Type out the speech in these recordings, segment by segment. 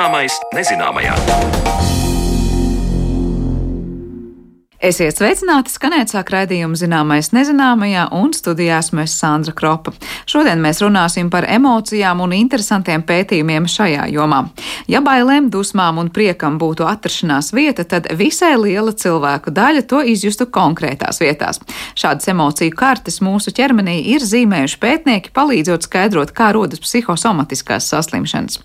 Zināmais nezināmajā. Esiet sveicināti, skanēt sāk raidījumu zināmais nezināmajā un studijā esmu es Sandra Kropa. Šodien mēs runāsim par emocijām un interesantiem pētījumiem šajā jomā. Ja bailēm, dusmām un priekam būtu atrašanās vieta, tad visai liela cilvēku daļa to izjustu konkrētās vietās. Šādas emociju kartes mūsu ķermenī ir zīmējuši pētnieki, palīdzot skaidrot, kā rodas psihosomatiskās saslimšanas.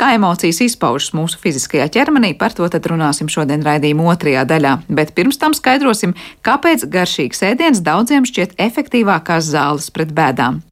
Kā emocijas izpaužas mūsu fiziskajā ķermenī, par to tad runāsim šodien raidījuma otrajā daļā. Bet pirms tam skaidrosim, kāpēc garšīgs ēdiens daudziem šķiet efektīvākās zāles pret bēdām.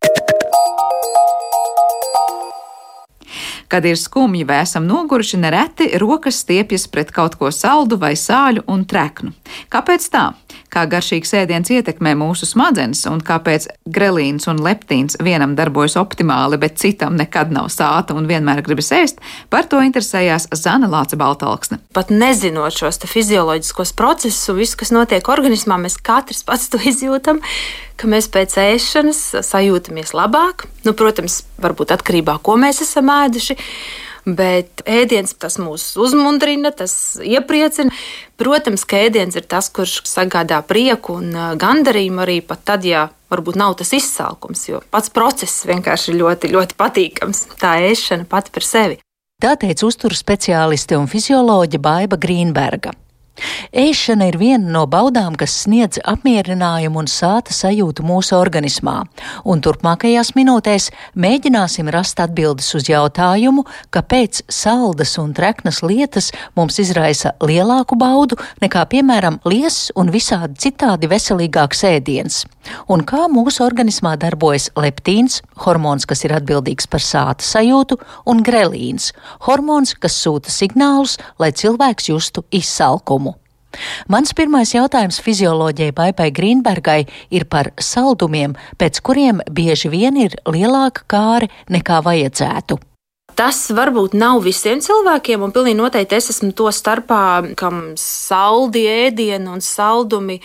Kad ir skumji vai esam noguruši, nereti rokas stiepjas pret kaut ko saldu vai sāļu un treknu. Kāpēc tā? Kā garšīgs ēdiens ietekmē mūsu smadzenes un kāpēc grelīns un leptīns vienam darbojas optimāli, bet citam nekad nav sāta un vienmēr gribas ēst, par to interesējās Zana Lāca Baltalksne. Pat nezinot šos fizioloģiskos procesus visu, kas notiek organismā, mēs katrs pats to izjūtam ka mēs pēc ēšanas sajūtamies labāk. Nu, protams, varbūt atkarībā no tā, ko mēs esam ēduši. Bet ēdiens tas mūs uzmundrina, tas iepriecina. Protams, ka ēdiens ir tas, kurš sagādā prieku un gandarījumu arī pat tad, ja varbūt nav tas izsalkums, jo pats process vienkārši ir ļoti, ļoti patīkams. Tā ēšana pati par sevi. Tā teica uzturu speciāliste un fizioloģe Baiva Grīnberga. Ēšana ir viena no baudām, kas sniedz apmierinājumu un sāta sajūtu mūsu organismā, un turpmākajās minūtēs mēģināsim rast atbildes uz jautājumu, kāpēc saldas un treknas lietas mums izraisa lielāku baudu nekā, piemēram, liesas un visādi citādi veselīgāks ēdiens, un kā mūsu organismā darbojas leptīns, hormons, kas ir atbildīgs par sāta sajūtu, un grelīns, hormons, kas sūta signālus, lai cilvēks justu izsalkumu. Mans pirmais jautājums fizioloģijai Baibai Grīnbergai ir par saldumiem, pēc kuriem bieži vien ir lielāka kāre nekā vajadzētu. Tas varbūt nav visiem cilvēkiem, un pilnīgi noteikti es esmu to starpā, kam saldi ēdienu un saldumi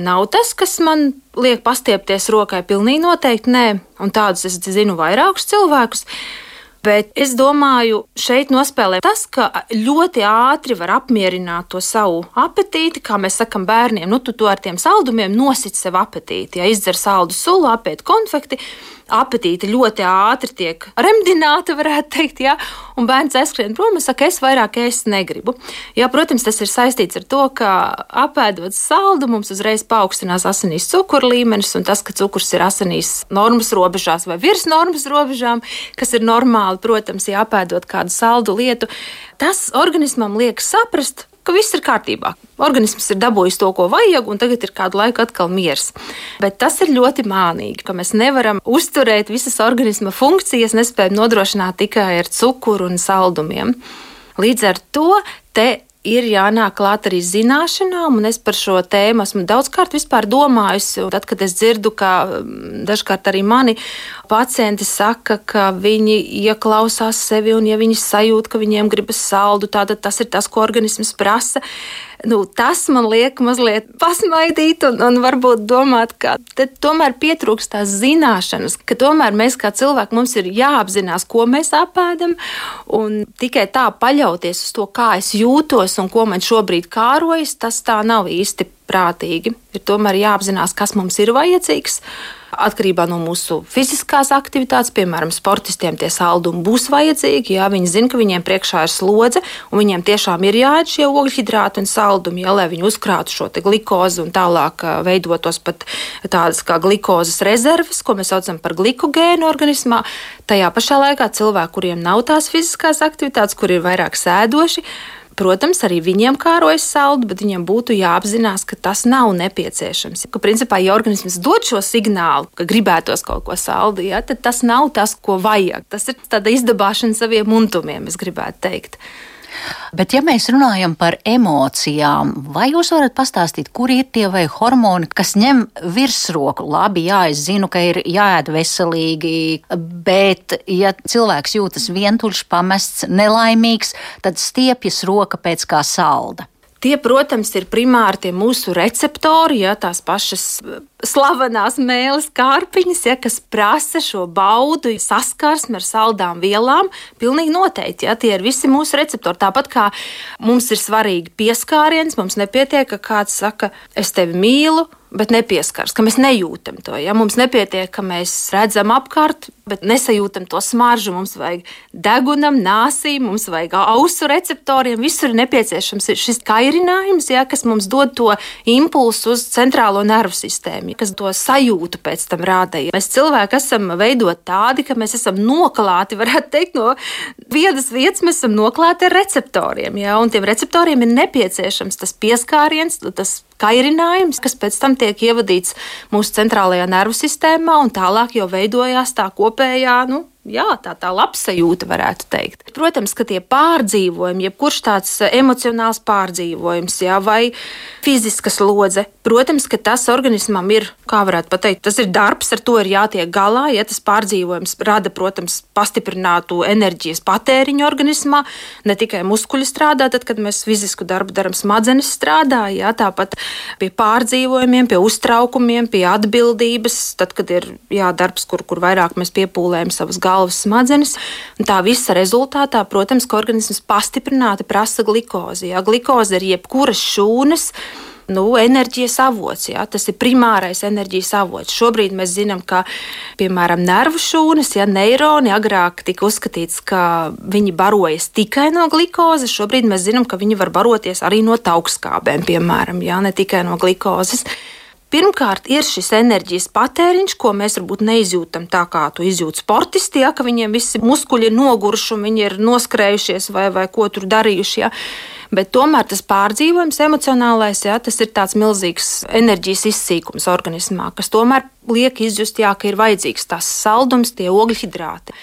nav tas, kas man liek pastiepties rokai. Pilnīgi noteikti nē, un tādus es zinu vairākus cilvēkus. Bet es domāju, šeit nospēlē tas, ka ļoti ātri var apmierināt to savu apetīti, kā mēs sakām bērniem. Nu, tu to ar tiem saldumiem nosit sev apetīti. Ja izdzer saldu sulu, apiet konfekti, apetīte ļoti ātri tiek remdināta, varētu teikt, ja? un bērns aizskrien prom un saka, es vairāk ēst negribu. Jā, protams, tas ir saistīts ar to, ka apēdot saldu, mums uzreiz paaugstinās asinīs cukura līmenis, un tas, ka cukurs ir asinīs normas robežās vai virs normas robežām, kas ir normāli, protams, ja apēdot kādu saldu lietu, tas organismam liek saprast, ka viss ir kārtībā. Organisms ir dabūjis to, ko vajag, un tagad ir kādu laiku atkal miers. Bet tas ir ļoti mānīgi, ka mēs nevaram uzturēt visas organisma funkcijas, nespējam nodrošināt tikai ar cukuru un saldumiem. Līdz ar to te ir jānāk klāt arī zināšanām, un es par šo tēmu esmu daudzkārt domājusi. Tad, kad es dzirdu, ka mm, dažkārt arī mani pacienti saka, ka viņi ieklausās sevi, un ja viņi sajūt, ka viņiem gribas saldu, tad tas ir tas, ko organisms prasa nu, tas man liek mazliet pasmaidīt un, un varbūt domāt, ka tomēr pietrūkst tās zināšanas, ka tomēr mēs kā cilvēki mums ir jāapzinās, ko mēs apēdam, un tikai tā paļauties uz to, kā es jūtos un ko man šobrīd kārojas, tas tā nav īsti prātīgi. Ir tomēr jāapzinās, kas mums ir vajadzīgs atkarībā no mūsu fiziskās aktivitātes, piemēram, sportistiem tie saldumi būs vajadzīgi. Jā, viņi zina, ka viņiem priekšā ir slodze, un viņiem tiešām ir jāēd šie ogļhidrāti un saldumi, jā, lai viņi uzkrātu šo glikozi un tālāk veidotos pat tādas kā glikozes rezerves, ko mēs saucam par glikogēnu organismā. Tajā pašā laikā cilvēki, kuriem nav tās fiziskās aktivitātes, kur ir vairāk sēdoši, Protams, arī viņiem kārojas saldu, bet viņiem būtu jāapzinās, ka tas nav nepieciešams. Ka, principā, ja organisms dod šo signālu, ka gribētos kaut ko saldu, ja, tad tas nav tas, ko vajag. Tas ir tāda izdabāšana saviem untumiem, es gribētu teikt. Bet, ja mēs runājam par emocijām, vai jūs varat pastāstīt, kur ir tie vai hormoni, kas ņem virsroku? Labi, jā, es zinu, ka ir jāēd veselīgi, bet, ja cilvēks jūtas vientuļš, pamests, nelaimīgs, tad stiepjas roka pēc kā salda. Tie, protams, ir primāri tie mūsu receptori, ja, tās pašas eh, slavenās mēlis kārpiņas, ja, kas prasa šo baudu, saskarsmi ar saldām vielām. Pilnīgi noteikti, ja tie ir visi mūsu receptori. Tāpat kā mums ir svarīgi pieskāriens, mums nepietiek, ka kāds saka, es tevi mīlu, bet nepieskars, ka mēs nejūtam to. Ja? Mums nepietiek, ka mēs redzam apkārt, bet nesajūtam to smaržu. Mums vajag degunam, nāsīm, mums vajag ausu receptoriem. Visur ir nepieciešams šis kairinājums, ja? kas mums dod to impulsu uz centrālo nervu sistēmu, kas to sajūtu pēc tam rāda. Mēs cilvēki esam veidoti tādi, ka mēs esam noklāti, varētu teikt, no vienas vietas mēs esam noklāti ar receptoriem. Ja? Un tiem receptoriem ir nepieciešams tas pieskāriens, tas kairinājums, kas pēc tam tiek ievadīts mūsu centrālajā nervu sistēmā, un tālāk jau veidojās tā kopējā nu, jā, tā, tā labsajūta, varētu teikt. Protams, ka tie pārdzīvojumi, jebkurš tāds eh, emocionāls pārdzīvojums, jā, vai fiziska slodze, protams, ka tas organismam ir, kā varētu pateikt, tas ir darbs, ar to ir jātiek galā. Ja tas pārdzīvojums rada, protams, pastiprinātu enerģijas patēriņu organismā, ne tikai muskuļi strādā, tad, kad mēs fizisku darbu darām, smadzenes strādā, jā, tāpat pie pārdzīvojumiem, pie uztraukumiem, pie atbildības, tad, kad ir jā, darbs, kur, kur vairāk mēs piepūlējam savas galvas galvas smadzenes. Tā visa rezultātā, protams, ka organisms pastiprināti prasa glikozi. Ja? Glikoze ir jebkuras šūnas nu, enerģijas avots. Ja? Tas ir primārais enerģijas avots. Šobrīd mēs zinām, ka piemēram nervu šūnas, ja neironi agrāk tika uzskatīts, ka viņi barojas tikai no glukozes. Šobrīd mēs zinām, ka viņi var baroties arī no augstskābēm, piemēram, ja? ne tikai no glukozes. Pirmkārt, ir šis enerģijas patēriņš, ko mēs varbūt neizjūtam tā, kā to izjūt sportisti, ja, ka viņiem visi muskuļi ir noguruši viņi ir noskrējušies vai, vai ko tur darījuši. Ja. Bet tomēr tas pārdzīvojums, emocionālais, ja, tas ir tāds milzīgs enerģijas izsīkums organismā, kas tomēr liek izjust, jā, ka ir vajadzīgs tas saldums, tie ogļhidrāti.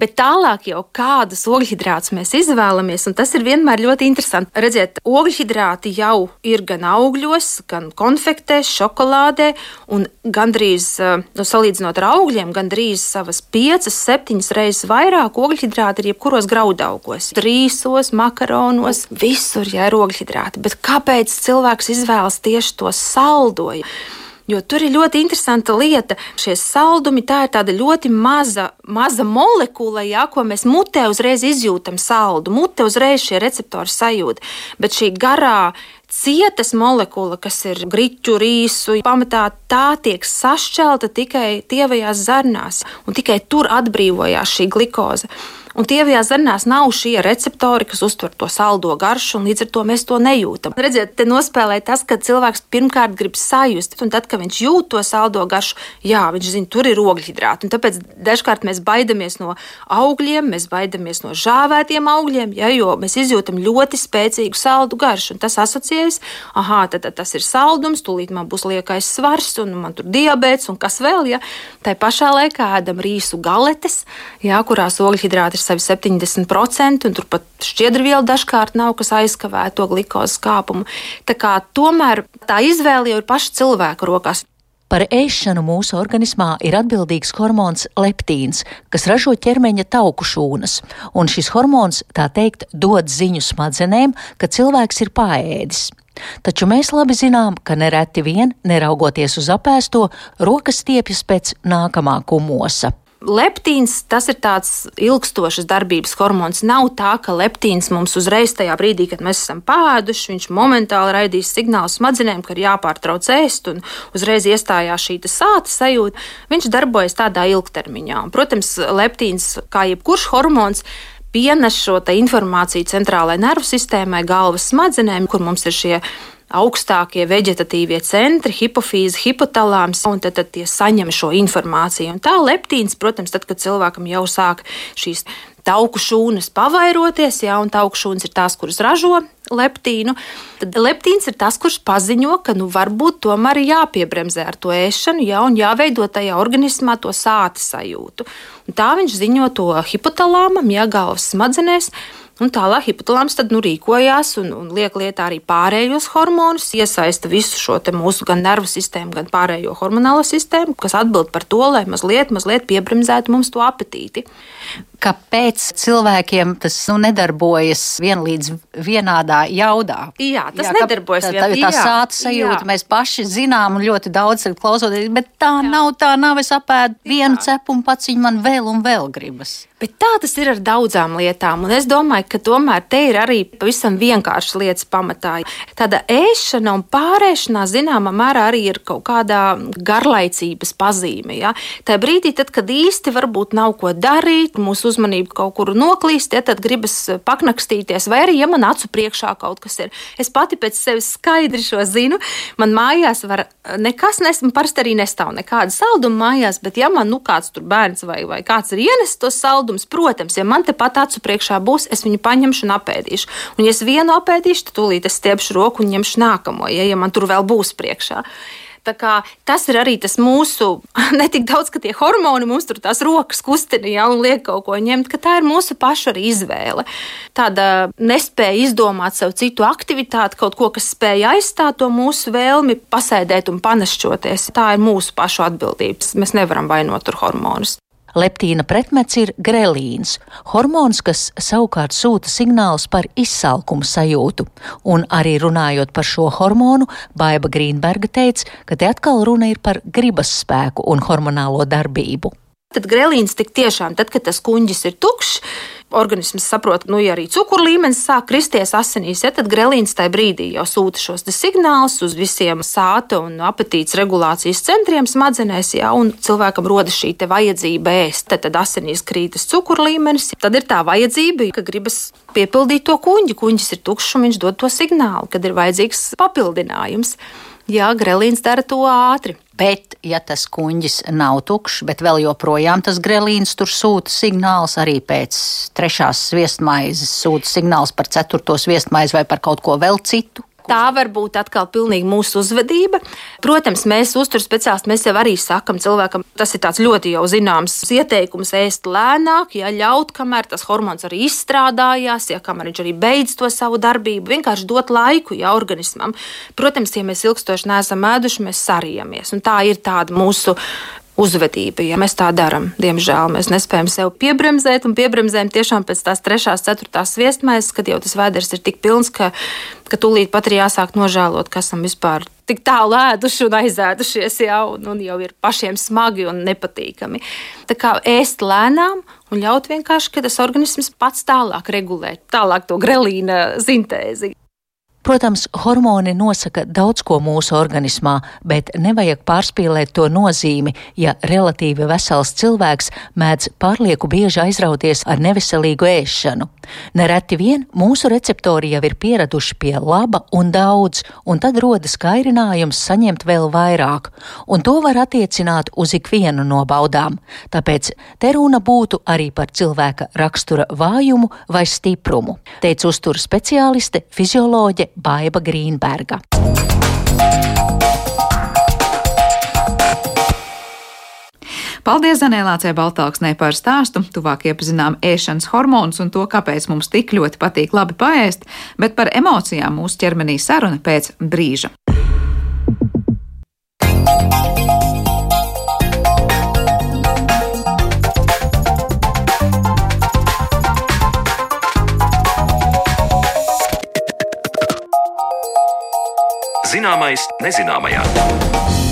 Bet tālāk jau kādus ogļhidrātus mēs izvēlamies, un tas ir vienmēr ļoti interesanti. Redziet, ogļhidrāti jau ir gan augļos, gan konfektēs, šokolādē, un gandrīz, eh, nu, salīdzinot ar augļiem, gandrīz savas piecas, septiņas reizes vairāk ogļhidrāti ir jebkuros graudaugos, rīsos, makaronos, visur jā, ir ogļhidrāti. Bet kāpēc cilvēks izvēlas tieši to saldoju? Jo tur ir ļoti interesanta lieta. Šie saldumi tā ir tāda ļoti maza, maza molekula, jā, ko mēs mutē uzreiz izjūtam saldu. Mutē uzreiz šie receptori sajūt. Bet šī garā cietas molekula, kas ir grīķu rīsu, pamatā tā tiek sašķelta tikai tievajās zarnās, un tikai tur atbrīvojās šī glikoze. Un tievajās zarnās nav šie receptori, kas uztver to saldo garšu, un līdz ar to mēs to nejūtam. Redziet, te nospēlē tas, ka cilvēks pirmkārt grib sajust, un tad, kad viņš jūt to saldo garšu, jā, viņš zina, tur ir ogļhidrāti. Un tāpēc dažkārt mēs baidamies no augļiem, mēs baidamies no žāvētiem augļiem, ja, jo mēs izjūtam ļoti spēcīgu saldu garšu. Tas asociējas, ah, tad, tad tas ir saldums, tūlīt man būs liekais svars, un man tur diabetes, un kas vēl. Ja. Tā pašā laikā ēdam rīsu galetes, ja, kurās ogļhidrāti ir savi 70%, un turpat šķiedrviela dažkārt nav, kas aizkavē to glukozes kāpumu. Tā kā tomēr tā izvēle jau ir paša cilvēka rokās. Par ēšanu mūsu organismā ir atbildīgs hormons leptīns, kas ražo ķermeņa tauku šūnas, un šis hormons, tā teikt, dod ziņu smadzenēm, ka cilvēks ir paēdis. Taču mēs labi zinām, ka nereti vien, neraugoties uz apēsto, rokas stiepjas pēc nākamā kumosa. Leptīns tas ir tāds ilgstošs darbības hormons. Nav tā, ka leptīns mums uzreiz tajā brīdī, kad mēs esam pāēduši, viņš momentāli raidīs signālu smadzenēm, ka ir jāpārtrauc ēst, un uzreiz iestājās šī sāta sajūta. Viņš darbojas tādā ilgtermiņā. Un, protams, leptīns, kā jebkurš hormons, pienes šo informāciju centrālajai nervu sistēmai, galvas smadzenēm, kur mums ir šie augstākie vegetatīvie centri, hipofīze, hipotalāms, un tad, tad tie saņem šo informāciju. Un tā leptīns, protams, tad, kad cilvēkam jau sāk šīs tauku šūnas pavairoties, ja, un tauku šūnas ir tās, kuras ražo leptīnu, tad leptīns ir tas, kurš paziņo, ka nu, varbūt tomēr ir jāpiebremzē ar to ēšanu, ja, un jāveido tajā organismā to sāta sajūtu. Un tā viņš ziņo to hipotalāmam, ja galvas smadzenēs. Un tālāk hipotalāms tad nu, rīkojās un, un liek lietā arī pārējos hormonus, iesaista visu šo mūsu gan nervu sistēmu, gan pārējo hormonālo sistēmu, kas atbild par to, lai mazliet, mazliet piebremzētu mums to apetīti kāpēc cilvēkiem tas nu, nedarbojas vienlīdz vienādā jaudā. Jā, tas jā, nedarbojas tā, tā, tā sāta sajūta, jā. mēs paši zinām un ļoti daudz klausoties, bet tā jā. nav, tā nav, es apēdu vienu cepumu pats, viņa man vēl un vēl gribas. Bet tā tas ir ar daudzām lietām, un es domāju, ka tomēr te ir arī pavisam vienkāršas lietas pamatā. Tāda ēšana un pārēšana zināmā mērā arī ir kaut kādā garlaicības pazīme. Ja? Tā brīdī, tad, kad īsti varbūt nav ko darīt, mūsu uzmanība kaut kur noklīst, ja, tad gribas paknakstīties, vai arī, ja man acu priekšā kaut kas ir. Es pati pēc sevis skaidri šo zinu. Man mājās var nekas nesmu, parasti arī nestāv nekāda salduma mājās, bet ja man nu kāds tur bērns vai, vai kāds ir ienesis to saldumu, saldums. Protams, ja man te pat acu priekšā būs, es viņu paņemšu un apēdīšu. Un, ja es vienu apēdīšu, tad tūlīt es stiepšu roku un ņemšu nākamo, ja, ja man tur vēl būs priekšā. Tas ir arī tas mūsu, ne tik daudz, ka tie hormoni mums tur tās rokas kustina ja, un liek kaut ko ņemt, ka tā ir mūsu paša izvēle. Tāda nespēja izdomāt sev citu aktivitāti, kaut ko, kas spēja aizstāt to mūsu vēlmi pasēdēt un panašķoties. Tā ir mūsu pašu atbildības. Mēs nevaram vainot tur hormonus. Leptīna pretmets ir grelīns, hormons, kas savukārt sūta signālus par izsalkumu sajūtu. Un arī runājot par šo hormonu, Baiva Grīnberga teica, ka te atkal runa ir par gribas spēku un hormonālo darbību. Tad grelīns tik tiešām, tad, kad tas kuģis ir tukšs, organisms saprot, nu, ja arī cukuru līmenis sāk kristies asinīs, ja, tad grelīns tajā brīdī jau sūta šos signālus uz visiem sāta un apetītes regulācijas centriem smadzenēs, ja, un cilvēkam rodas šī vajadzība ēst. Tad, tad asinīs krītas cukuru līmenis, tad ir tā vajadzība, ka gribas piepildīt to kuģi. Kuģis ir tukšs un viņš dod to signālu, kad ir vajadzīgs papildinājums. Jā, grelīns dara to ātri. Bet, ja tas kuģis nav tukšs, bet vēl joprojām tas grelīns tur sūta signāls, arī pēc trešās sviestmaizes sūta signāls par ceturto sviestmaizi vai par kaut ko vēl citu, Tā var būt atkal pilnīgi mūsu uzvedība. Protams, mēs uzturu speciālisti, mēs jau arī sakam cilvēkam, tas ir tāds ļoti jau zināms ieteikums ēst lēnāk, ja ļaut, kamēr tas hormons arī izstrādājās, ja kamēr viņš arī beidz to savu darbību, vienkārši dot laiku ja organismam. Protams, ja mēs ilgstoši neesam ēduši, mēs sarījamies. Un tā ir tāda mūsu uzvedība. Ja mēs tā darām, diemžēl mēs nespējam sev piebremzēt, un piebremzējam tiešām pēc tās trešās, ceturtās viestmaizes, kad jau tas vēders ir tik pilns, ka, ka tūlīt pat ir jāsāk nožēlot, kas esam vispār tik tālu ēduši un aizēdušies, jau, un, un jau ir pašiem smagi un nepatīkami. Tā kā ēst lēnām un ļaut vienkārši, ka tas organisms pats tālāk regulē, tālāk to grelīna sintēzi. Protams, hormoni nosaka daudz ko mūsu organismā, bet nevajag pārspīlēt to nozīmi, ja relatīvi vesels cilvēks mēdz pārlieku bieži aizrauties ar neveselīgu ēšanu. Nereti vien mūsu receptori jau ir pieraduši pie laba un daudz, un tad rodas kairinājums saņemt vēl vairāk, un to var attiecināt uz ikvienu no baudām. Tāpēc te runa būtu arī par cilvēka rakstura vājumu vai stiprumu, teica uzturu speciāliste, fizioloģe Baiba Grīnberga. Paldies Zanēlācei Baltāksnē par stāstu. Tuvāk iepazinām ēšanas hormonus un to, kāpēc mums tik ļoti patīk labi paēst, bet par emocijām mūsu ķermenī saruna pēc brīža. Zināmais nezināmajā.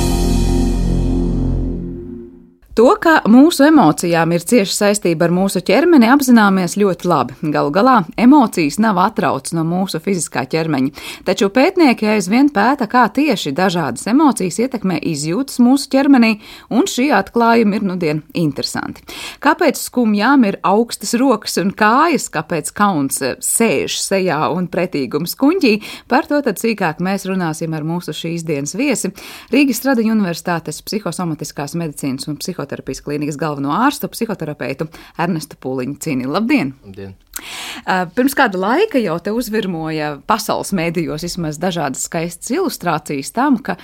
To, ka mūsu emocijām ir cieša saistība ar mūsu ķermeni, apzināmies ļoti labi. Galu galā emocijas nav atrauc no mūsu fiziskā ķermeņa, taču pētnieki aizvien pēta, kā tieši dažādas emocijas ietekmē izjūtas mūsu ķermenī, un šī atklājuma ir nudien interesanti. Kāpēc skumjām ir augstas rokas un kājas, kāpēc kauns sēž sejā un pretīgums kuņģī, par to tad sīkāk mēs runāsim ar mūsu šīs dienas viesi Rīgas Stradiņu Universitātes psihosomatiskās medicīnas un psihoterapijas psihoterapijas klīnikas galveno ārstu, psihoterapeitu Ernestu Pūliņu Cīni. Labdien! Labdien. Pirms kāda laika jau te uzvirmoja pasaules mēdījos vismaz dažādas skaistas ilustrācijas tam, ka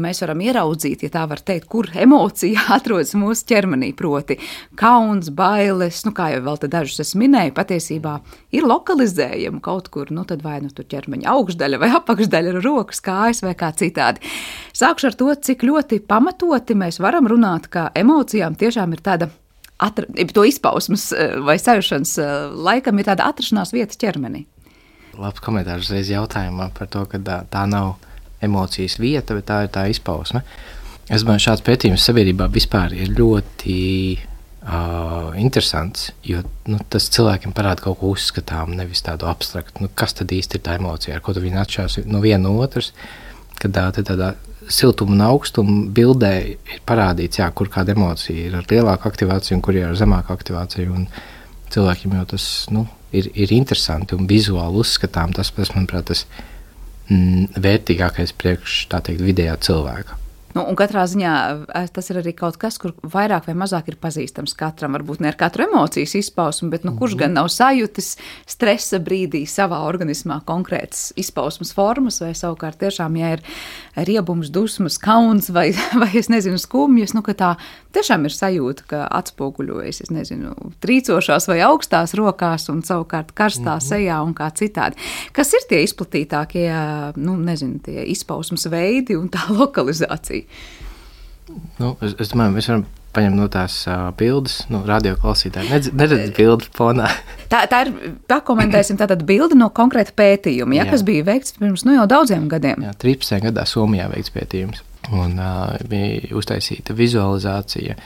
mēs varam ieraudzīt, ja tā var teikt, kur emocija atrodas mūsu ķermenī. Proti, kauns, bailes, nu, kā jau dažus es minēju, patiesībā ir lokalizējama kaut kur, nu, tad vai nu tur ķermeņa augšdaļa vai apakšdaļa, rokas, kājas vai kā citādi. Sākšu ar to, cik ļoti pamatoti mēs varam runāt, ka emocijām tiešām ir tāda atra, to izpausmes eh, vai sajūšanas eh, laikam ir tāda atrašanās vieta ķermenī. Labs komentārs reiz jautājumā par to, ka tā, tā nav emocijas vieta, bet tā ir tā izpausme. Es domāju, šāds pētījums sabiedrībā vispār ir ļoti uh, interesants, jo nu, tas cilvēkiem parāda kaut ko uzskatām, nevis tādu abstraktu. Nu, kas tad īsti ir tā emocija, ar ko viņi atšķiras no viena no otras? Kad tā, tādā siltuma un augstuma bildē ir parādīts, jā, kur kāda emocija ir ar lielāku aktivāciju un kur ir ar zemāku aktivāciju. Un cilvēkiem jau tas nu, ir, ir interesanti un vizuāli uzskatām. Tas, tas manuprāt, tas mm, vērtīgākais priekš tā teikt vidējā cilvēka. Nu, katrā ziņā eh, tas ir arī kaut kas, kur vairāk vai mazāk ir pazīstams katram. Varbūt ne ar katru emocijas izpausmu, bet nu, kurš gan nav sajūtis stresa brīdī savā organismā konkrētas izpausmes formas, vai savukārt tiešām, ja ir riebums, dusmas, kauns vai, vai es nezinu, skumjas, nu, ka tā tiešām ir sajūta, ka atspoguļojas, es nezinu, trīcošās vai augstās rokās un savukārt karstā mm -hmm. sejā un kā citādi. Kas ir tie izplatītākie, nu, nezinu, tie izpausmes veidi un tā lokalizācija? Nu, es, es domāju, mēs varam paņemt no tās uh, bildes, no nu, radioklausītāja. Nedz, neredz bildi fonā. tā, tā ir, pakomentēsim tātad bildi no konkrēta pētījuma, ja, kas bija veikts pirms nu, jau daudziem gadiem. Jā, 13. gadā Somijā veikts pētījums. Un uh, bija uztaisīta vizualizācija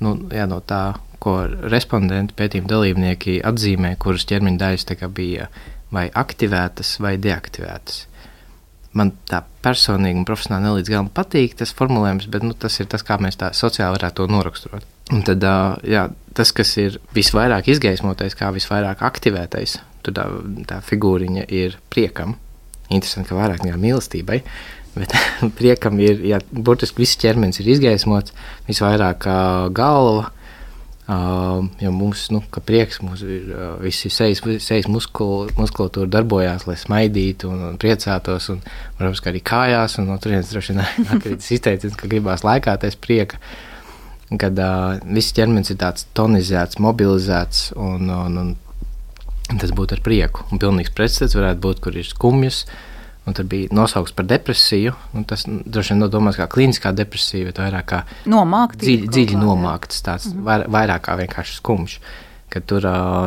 nu, jā, no tā, ko respondenti pētījuma dalībnieki atzīmē, kuras ķermeņa daļas bija vai aktivētas vai deaktivētas man tā personīgi un profesionāli nelīdz galam patīk tas formulējums, bet nu, tas ir tas, kā mēs tā sociāli varētu to noraksturot. Un tad jā, tas, kas ir visvairāk izgaismotais, kā visvairāk aktivētais, tad tā, tā figūriņa ir priekam. Interesanti, ka vairāk nekā mīlestībai. Bet priekam ir, ja burtiski viss ķermenis ir izgaismots, visvairāk galva, jo mums, nu, ka prieks, mums ir visi sejas, sejas muskul, muskulatūra darbojās, lai smaidītu un, un priecātos, un, protams, ka arī kājās, un no turienes droši vien atkrītas izteiciens, ka gribās laikāties prieka, kad uh, viss ķermenis ir tāds tonizēts, mobilizēts, un, un, un tas būtu ar prieku. Un pilnīgs pretstats varētu būt, kur ir skumjas, uh, Un tad bija nosaukts par depresiju. Tas droši vien nodomās kā kliniskā depresija, bet vairāk kā nomākti, dziļi, dziļi nomākts, tāds mm -hmm. vairāk kā vienkārši skumjš. Kad tur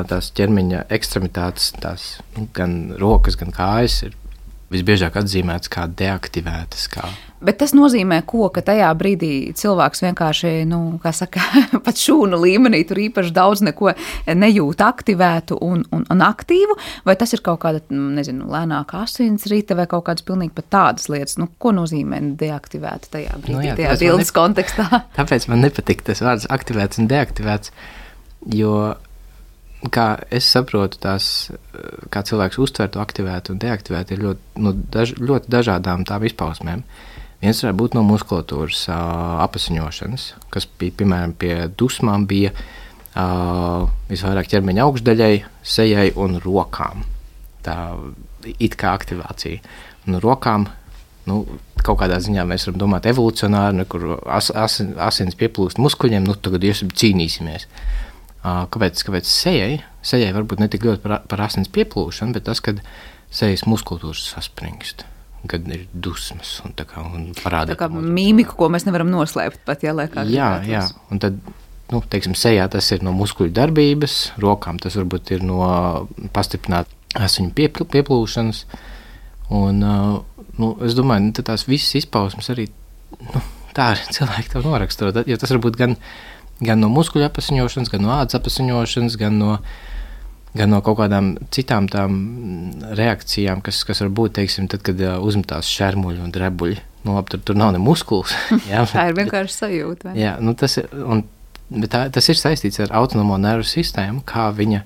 tās ķermeņa ekstremitātes, tās, nu, gan rokas, gan kājas, ir visbiežāk atzīmētas kā deaktivētas. Kā Bet tas nozīmē, ko, ka tajā brīdī cilvēks vienkārši, nu, kā saka, pat šūnu līmenī tur īpaši daudz neko nejūt aktivētu un, un, un aktīvu, vai tas ir kaut kāda, nu, nezinu, lēnāka asinsrīta vai kaut kādas pilnīgi pat tādas lietas, nu, ko nozīmē deaktivēta tajā brīdī, nu, jā, tajā bildes ne... kontekstā. Tāpēc man nepatīk tas vārds aktivēts un deaktivēts, jo kā es saprotu, tās, kā cilvēks uztver to aktivētu un deaktivētu, ir ļoti, nu, daž, ļoti dažādām tām izpausmēm. Viens varētu būt no muskulatūras apziņošanas, kas bija piemēram pie dusmām, bija uh, visvairāk ķermeņa augšdaļai, sejai un rokām. Tā it kā aktivācija. Un rokām nu, kaut kādā ziņā mēs varam domāt evolūcionāri, nu, kur as, as, asins pieplūst muskuļiem, nu tagad jūs cīnīsimies. Uh, kāpēc, kāpēc sejai? Sejai varbūt ne tik ļoti par, par asins pieplūšanu, bet tas, kad sejas muskultūras saspringst kad ir dusmas un, kā, un parādās. Tā kā mīmika, ko mēs nevaram noslēpt pat, ja liekas. Jā, jā, un tad, nu, teiksim, sejā tas ir no muskuļu darbības, rokām tas varbūt ir no pastiprināt asiņu pieplūšanas. Un, nu, es domāju, nu, tās visas izpausmes arī nu, tā ir cilvēki to noraksturo. Jo tas var būt gan, gan no muskuļu apziņošanas, gan no ādas apziņošanas, gan no gan no kaut kādām citām tām reakcijām, kas, kas var būt, teiksim, tad, kad uzmetās šermuļi un drebuļi. Nu, labi, tur, tur nav ne muskulis. jā, tā ir vienkārši sajūta. Jā, nu, tas, ir, un, tā, tas ir saistīts ar autonomo nervu sistēmu, kā viņa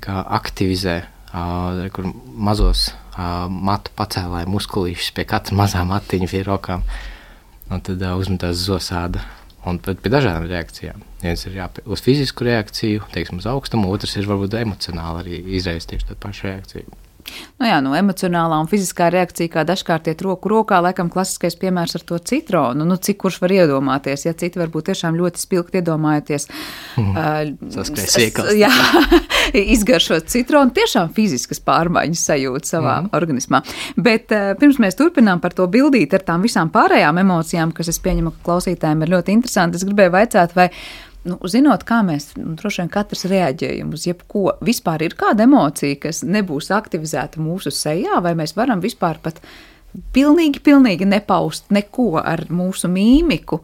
kā, aktivizē uh, mazos uh, matu pacēlāju muskulīšus pie katra mazā matiņa pie rokām. Un tad uh, uzmetās zosāda Un pie dažādām reakcijām. Viens ir jā, uz fizisku reakciju, teiksim, uz augstumu, otrs ir varbūt emocionāli arī izraisīt tieši tādu pašu reakciju. Nu jā, no emocionālā un fiziskā reakcija, kā dažkārt iet roku rokā, laikam klasiskais piemērs ar to citronu. Nu, cik kurš var iedomāties, ja citi varbūt tiešām ļoti spilgti iedomājoties. Mm. Uh, jā, izgaršot citronu, tiešām fiziskas pārmaiņas sajūt savā mm. organismā. Bet uh, pirms mēs turpinām par to bildīt ar tām visām pārējām emocijām, kas es pieņemu, ka klausītājiem ir ļoti interesanti, es gribēju vaicāt, vai nu, zinot, kā mēs nu, droši vien katrs reaģējam uz jebko, vispār ir kāda emocija, kas nebūs aktivizēta mūsu sejā, vai mēs varam vispār pat pilnīgi, pilnīgi nepaust neko ar mūsu mīmiku.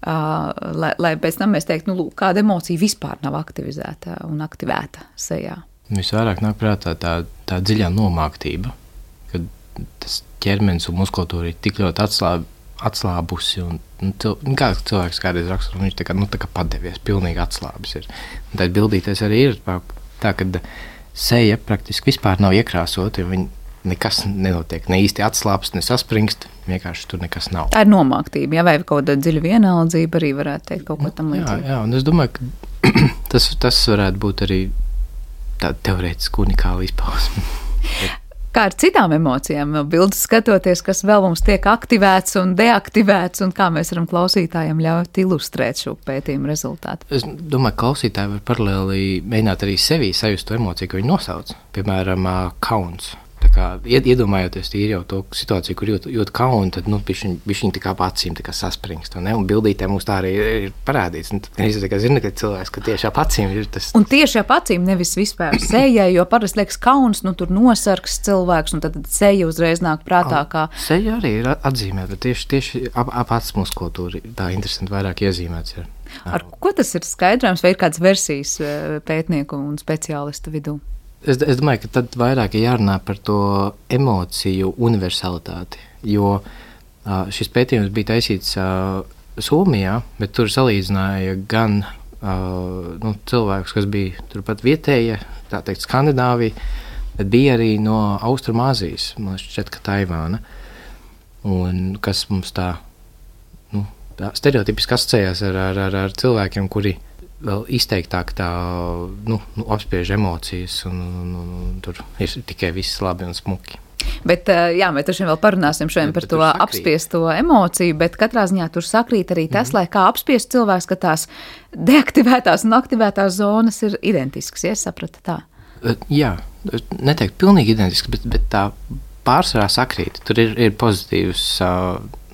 Uh, lai, lai pēc tam mēs teiktu, nu, lūk, kāda emocija vispār nav aktivizēta un aktivēta sejā. Visvairāk nāk prātā tā, tā dziļā nomāktība, kad tas ķermenis un muskultūra ir tik ļoti atslābta atslābusi. Un, un, nu, kā cilvēks kādreiz raksta, viņš tā kā, nu, tā kā padevies, pilnīgi atslābis. Ir. Un tad bildīties arī ir tā, ka seja praktiski vispār nav iekrāsota. Nekas nenotiek, ne īsti atslābst, ne saspringst. Vienkārši tur nekas nav. Tā ir nomāktība, ja, vai kaut kāda dziļa vienaldzība arī varētu teikt kaut ko tam līdzīgu. Jā, jā, un es domāju, ka tas, tas varētu būt arī tāda teorētiski unikāla izpausme. Kā ar citām emocijām, bildes skatoties, kas vēl mums tiek aktivēts un deaktivēts, un kā mēs varam klausītājiem ļaut ilustrēt šo pētījumu rezultātu? Es domāju, ka klausītāji var paralēli mēģināt arī sevī sajust to emociju, ko viņi nosauc. Piemēram, kauns. Iedomājoties tīri jau to situāciju, kur jūt, jūt kaunu, tad nu, viņi, tā kā acīm kā saspringst. Un bildītē mums tā arī ir parādīts. Nu, es zinu, ka cilvēks ka tieši ap acīm ir tas. Un tieši ap acīm nevis vispār sejai, jo parasti liekas kauns, nu tur nosargs cilvēks, un tad, seja uzreiz nāk prātā. Kā... Seja arī ir atzīmēta, bet tieši, tieši ap, ap acu muskultūra tā interesanti vairāk iezīmēts. Ir. Ar ko tas ir skaidrojams, vai ir kādas versijas eh, pētnieku un speciālistu vidū? Es, es domāju, ka tad vairāk ir jārunā par to emociju universalitāti. Jo uh, šis pētījums bija taisīts uh, Somijā, bet tur salīdzināja gan uh, nu, cilvēkus, kas bija turpat vietējie, tā teikt, Skandināvija, bet bija arī no Austrumāzijas, man šķiet, ka Taivāna. Un kas mums tā, nu, tā stereotipiski asociējās ar, ar, ar, ar cilvēkiem, kuri ir vēl izteiktāk tā, nu, nu, apspiež emocijas, un, un, un, un tur ir tikai viss labi un smuki. Bet, jā, mēs tur vēl parunāsim šodien par to apspiesto emociju, bet katrā ziņā tur sakrīt arī tas, mm -hmm. lai kā apspiest cilvēks, ka tās deaktivētās un aktivētās zonas ir identiskas, ja sapratu tā. Jā, neteikt pilnīgi identiskas, bet, bet tā pārsvarā sakrīt. Tur ir, ir pozitīvas,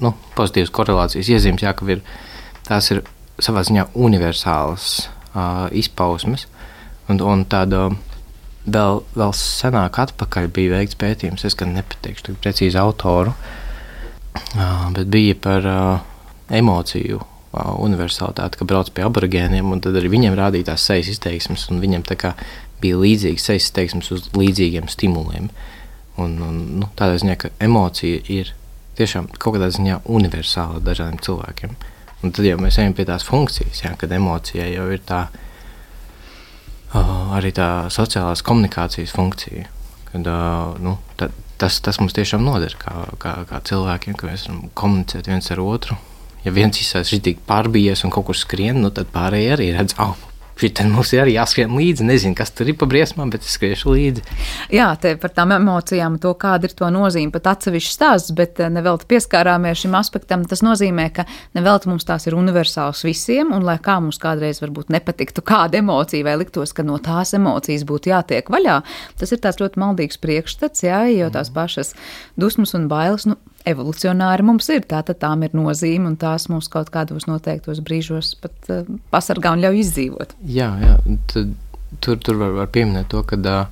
nu, pozitīvas korelācijas iezīmes, jā, ka ir, tās ir savā ziņā universālas uh, izpausmes. Un, un tāda vēl, vēl senāk atpakaļ bija veikts pētījums, es gan nepateikšu precīzi autoru, uh, bet bija par uh, emociju uh, universalitāti, ka brauc pie aborigēniem, un tad arī viņiem rādīja tās sejas izteiksmes, un viņiem bija līdzīgas sejas izteiksmes uz līdzīgiem stimuliem. Un, un, nu, tādā ziņā, ka emocija ir tiešām kaut kādā ziņā universāla dažādiem cilvēkiem. Uh, Un tad jau mēs ejam pie tās funkcijas, jā, kad emocijai jau ir tā uh, arī tā sociālās komunikācijas funkcija. Kad, uh, nu, tā, tas, tas mums tiešām noder kā, kā, kā cilvēkiem, ka mēs varam komunicēt viens ar otru. Ja viens izsaka šī pārbījies un kaut kur skrien, nu, tad pārējie arī redz, oh, Šitien mums ir arī jāskrien līdzi. Nezinu, kas tur ir pa briesmām, bet es skriešu līdzi. Jā, te par tām emocijām, to kāda ir to nozīme, pat atsevišķi stāsts, bet eh, nevelti pieskārāmies šim aspektam. Tas nozīmē, ka nevelti mums tās ir universāls visiem, un lai kā mums kādreiz varbūt nepatiktu kāda emocija, vai liktos, ka no tās emocijas būtu jātiek vaļā, tas ir tāds ļoti maldīgs priekšstats, jā, jo tās pašas dusmas un bailes. Nu, evolucionāri mums ir. Tātad tām ir nozīme, un tās mūs kaut kādos noteiktos brīžos pat uh, pasargā un ļauj izdzīvot. Jā, jā. Tad, tur, tur var, var pieminēt to, ka uh,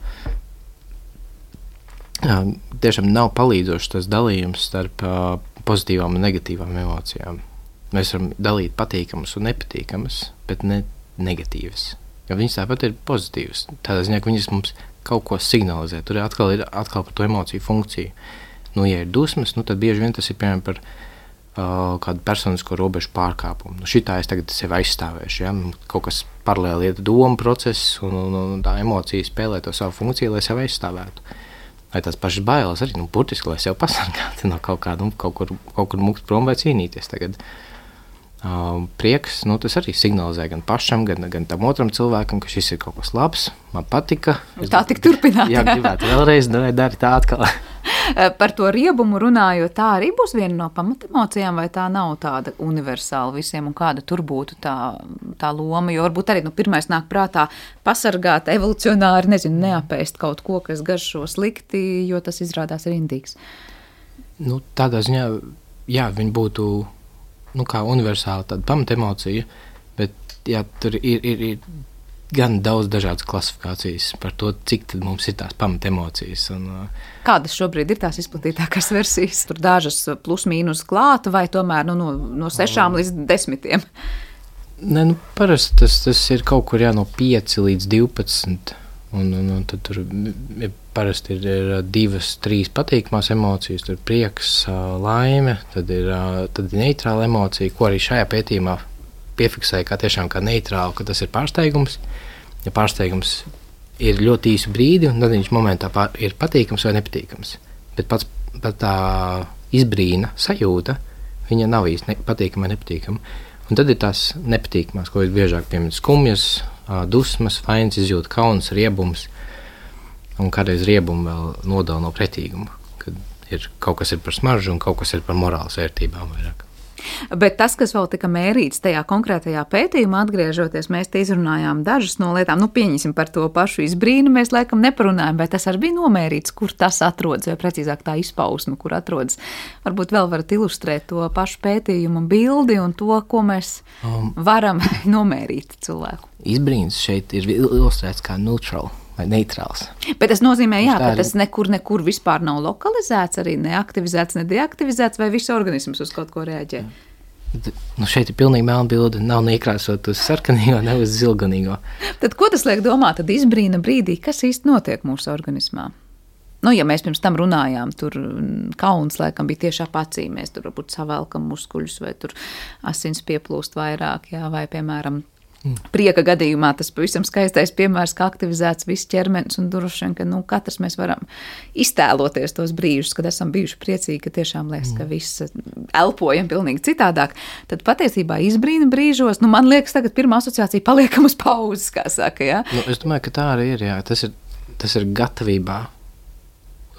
tiešām nav palīdzošs tas dalījums starp uh, pozitīvām un negatīvām emocijām. Mēs varam dalīt patīkamas un nepatīkamas, bet ne negatīvas. Jo viņas tāpat ir pozitīvas. Tādā ziņā, ka viņas mums kaut ko signalizē. Tur atkal ir atkal par to emociju funkciju. Uh, Nu, ja ir dusmas, nu, tad bieži vien tas ir piemēram par uh, kādu personisko robežu pārkāpumu. Nu, šitā es tagad sevi aizstāvēšu. Ja? Nu, kaut kas paralēli iet domu process, un, un, un tā emocija spēlē to savu funkciju, lai sevi aizstāvētu. Vai tās pašas bailes arī, nu, burtiski, lai sevi pasargātu no kaut kāda, nu, kaut kur, kaut kur mukt prom vai cīnīties tagad. Uh, prieks, nu, tas arī signalizē gan pašam, gan, gan tam otram cilvēkam, ka šis ir kaut kas labs, man patika. Es tā tik turpināt. Jā, gribētu vēlreiz, nu, dari tā atkal. Par to riebumu runājot, tā arī būs viena no pamatemocijām, vai tā nav tāda universāla visiem, un kāda tur būtu tā, tā loma. Jo varbūt arī nu, pirmais nāk prātā pasargāt, evolucionāri, nezinu, neapēst kaut ko, kas garšo slikti, jo tas izrādās rindīgs. Nu, tādā ziņā, jā, viņi būtu nu, kā universāla tāda pamatemocija, bet jā, tur ir, ir, ir gan daudz dažādas klasifikācijas par to, cik mums ir tās pamatemocijas. Un, Kādas šobrīd ir tās izplatītākās versijas? Tur dažas plus-mínus klāta vai tomēr nu, no, no sešām līdz desmitiem? Nē, nu, parasti tas, tas ir kaut kur jā, no 5 līdz 12. Un, un, un tad tur ir, parasti ir, ir divas, trīs patīkamās emocijas. Tur ir prieks, laime, tad ir, tad ir neitrāla emocija, ko arī šajā pētījumā piefiksēja kā tiešām kā neitrālu, ka tas ir pārsteigums. Ja pārsteigums ir ļoti īsu brīdi, tad viņš momentā pār, ir patīkams vai nepatīkams. Bet pats pat tā izbrīna sajūta, viņa nav īsti ne, patīkama vai nepatīkama. Un tad ir tās nepatīkamās, ko visbiežāk piemin skumjas, dusmas, vainas izjūta, kauns, riebums. Un kādreiz riebumu vēl nodala no pretīguma, kad ir kaut kas ir par smaržu un kaut kas ir par morāles vērtībām vairāk. Bet tas, kas vēl tika mērīts tajā konkrētajā pētījumā, atgriežoties, mēs te izrunājām dažas no lietām. Nu, pieņemsim par to pašu izbrīnu, mēs laikam neparunājam, vai tas arī bija nomērīts, kur tas atrodas, vai precīzāk tā izpausme, kur atrodas. Varbūt vēl varat ilustrēt to pašu pētījumu bildi un to, ko mēs um, varam nomērīt cilvēku. Izbrīns šeit ir ilustrēts kā neutrāls vai neitrāls. Bet tas nozīmē, jā, ka tas nekur, nekur vispār nav lokalizēts, arī neaktivizēts, nedeaktivizēts, vai viss organisms uz kaut ko reaģē. Nu šeit ir pilnīgi melna bilde. Nav neiekrāsot uz sarkanīgo, ne uz zilganīgo. Tad ko tas liek domāt? Tad izbrīna brīdī, kas īsti notiek mūsu organismā. Nu, ja mēs pirms tam runājām, tur kauns laikam bija tieši ap acīm. Mēs tur varbūt savelkam muskuļus, vai tur asins pieplūst vairāk, jā, vai, piemēram, Prieka gadījumā tas pavisam skaistais piemērs, kā aktivizēts viss ķermenis un droši vien, ka nu, katrs mēs varam iztēloties tos brīžus, kad esam bijuši priecīgi, ka tiešām liekas, ka viss elpojam pilnīgi citādāk. Tad patiesībā izbrīna brīžos, nu man liekas, tagad pirmā asociācija paliekam uz pauzes, kā saka, jā. Nu, es domāju, ka tā arī ir, jā. Tas ir, tas ir gatavībā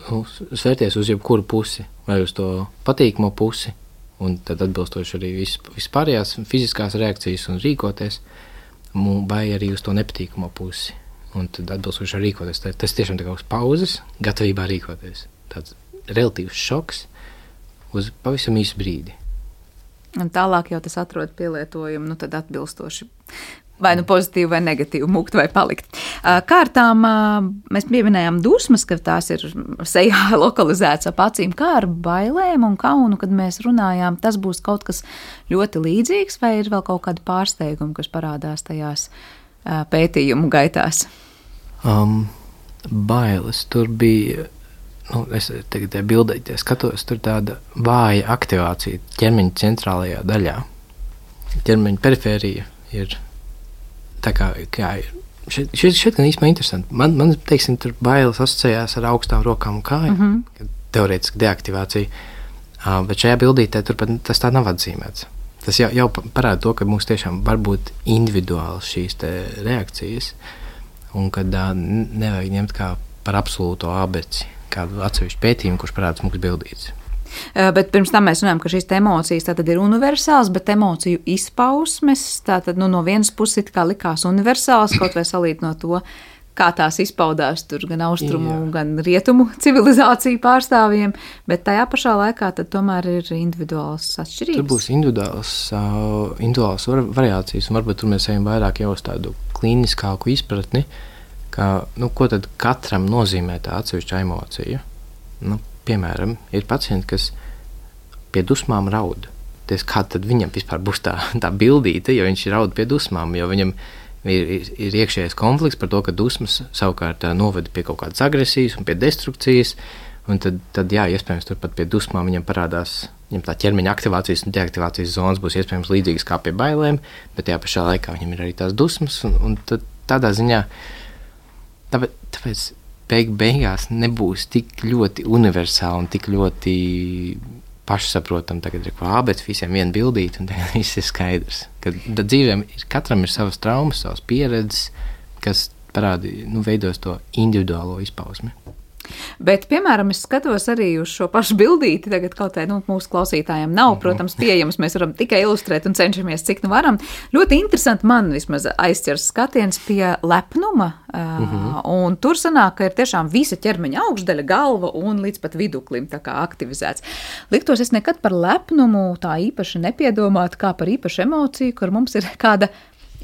nu, svērties uz jebkuru pusi, vai uz to patīkamo pusi, un tad atbilstoši arī vispārējās fiziskās reakcijas un rīkoties vai arī uz to nepatīkamo pusi. Un tad atbilstoši rīkoties. Tas tiešām ir kaut kāds pauzes, gatavībā rīkoties. Tāds relatīvs šoks uz pavisam īsu brīdi. Un tālāk jau tas atrod pielietojumu, nu tad atbilstoši vai nu pozitīvi, vai negatīvi mūkt vai palikt. Kārtām mēs pieminējām dusmas, ka tās ir sejā lokalizētas ap acīm, kā ar bailēm un kaunu, kad mēs runājām. Tas būs kaut kas ļoti līdzīgs, vai ir vēl kaut kādi pārsteigumi, kas parādās tajās pētījumu gaitās? Um, bailes tur bija. Nu, es tagad tajā bildē skatos, tur tāda vāja aktivācija ķermeņa centrālajā daļā. Ķermeņa perifērija ir tā kā, kā šeit, šeit, šeit gan īstenībā interesanti. Man, man teiksim, tur bailes asociējās ar augstām rokām un kājām. Mm -hmm. Teorētiski deaktivācija. Uh, bet šajā bildītē turpat tas tā nav atzīmēts. Tas jau, jau parāda to, ka mums tiešām var būt individuāls šīs reakcijas, un ka uh, nevajag ņemt kā par absolūto abeci, kādu atsevišķu pētījumu, kurš parādās mums bildīts. Eh, bet pirms tam mēs runājam, ka šīs emocijas ir universālas, bet emociju izpausmes tātad, nu, no vienas puses likās universālas, kaut vai salīt no to. Kā tās izpaudās tur gan austrumu, Jā. gan rietumu civilizāciju pārstāvjiem, bet tajā pašā laikā tomēr ir individuāls atšķirības. Tur būs individuāls, uh, individuāls var, variācijas, un varbūt tur mēs ejam vairāk jau uz tādu klīniskāku izpratni, ka, nu, ko tad katram nozīmē tā atsevišķa emocija. Nu, piemēram, ir pacienti, kas pie dusmām raud. Ties, kā tad viņam vispār būs tā, tā bildīte, ja viņš raud pie dusmām, jo viņam ir, ir, ir iekšējais konflikts par to, ka dusmas savukārt noveda pie kaut kādas agresijas un pie destrukcijas. Un tad, tad jā, iespējams, turpat pie dusmām viņam parādās viņam tā ķermeņa aktivācijas un deaktivācijas zonas būs iespējams līdzīgas kā pie bailēm, bet tajā pašā laikā viņam ir arī tās dusmas. Un, un tādā ziņā, tāpēc, tāpēc beig beigās nebūs tik ļoti universāli un tik ļoti pašsaprotami, tagad ir kā, bet visiem viena bildīte, un viss ir skaidrs. Kad dzīvēm ir, katram ir savas traumas, savas pieredzes, kas parādi, nu, veidos to individuālo izpausmi. Bet, piemēram, es skatos arī uz šo pašu bildīti. Tagad kaut kā nu, mūsu klausītājiem nav, mhm. protams, pieejams. Mēs varam tikai ilustrēt un cenšamies, cik nu varam. Ļoti interesanti man vismaz aizķers skatiens pie lepnuma. Uh, mhm. Un tur sanāk, ka ir tiešām visa ķermeņa augšdaļa, galva un līdz pat viduklim aktivizēts. Liktos, es nekad par lepnumu tā īpaši nepiedomātu kā par īpašu emociju, kur mums ir kāda